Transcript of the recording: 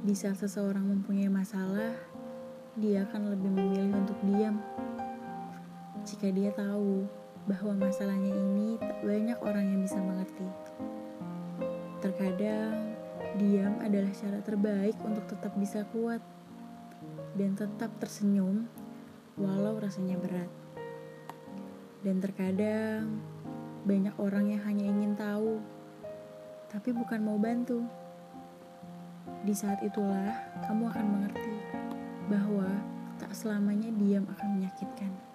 Di saat seseorang mempunyai masalah, dia akan lebih memilih untuk diam. Jika dia tahu bahwa masalahnya ini tak banyak orang yang bisa mengerti. Terkadang, diam adalah cara terbaik untuk tetap bisa kuat dan tetap tersenyum walau rasanya berat. Dan terkadang, banyak orang yang hanya ingin tahu, tapi bukan mau bantu. Di saat itulah kamu akan mengerti bahwa tak selamanya diam akan menyakitkan.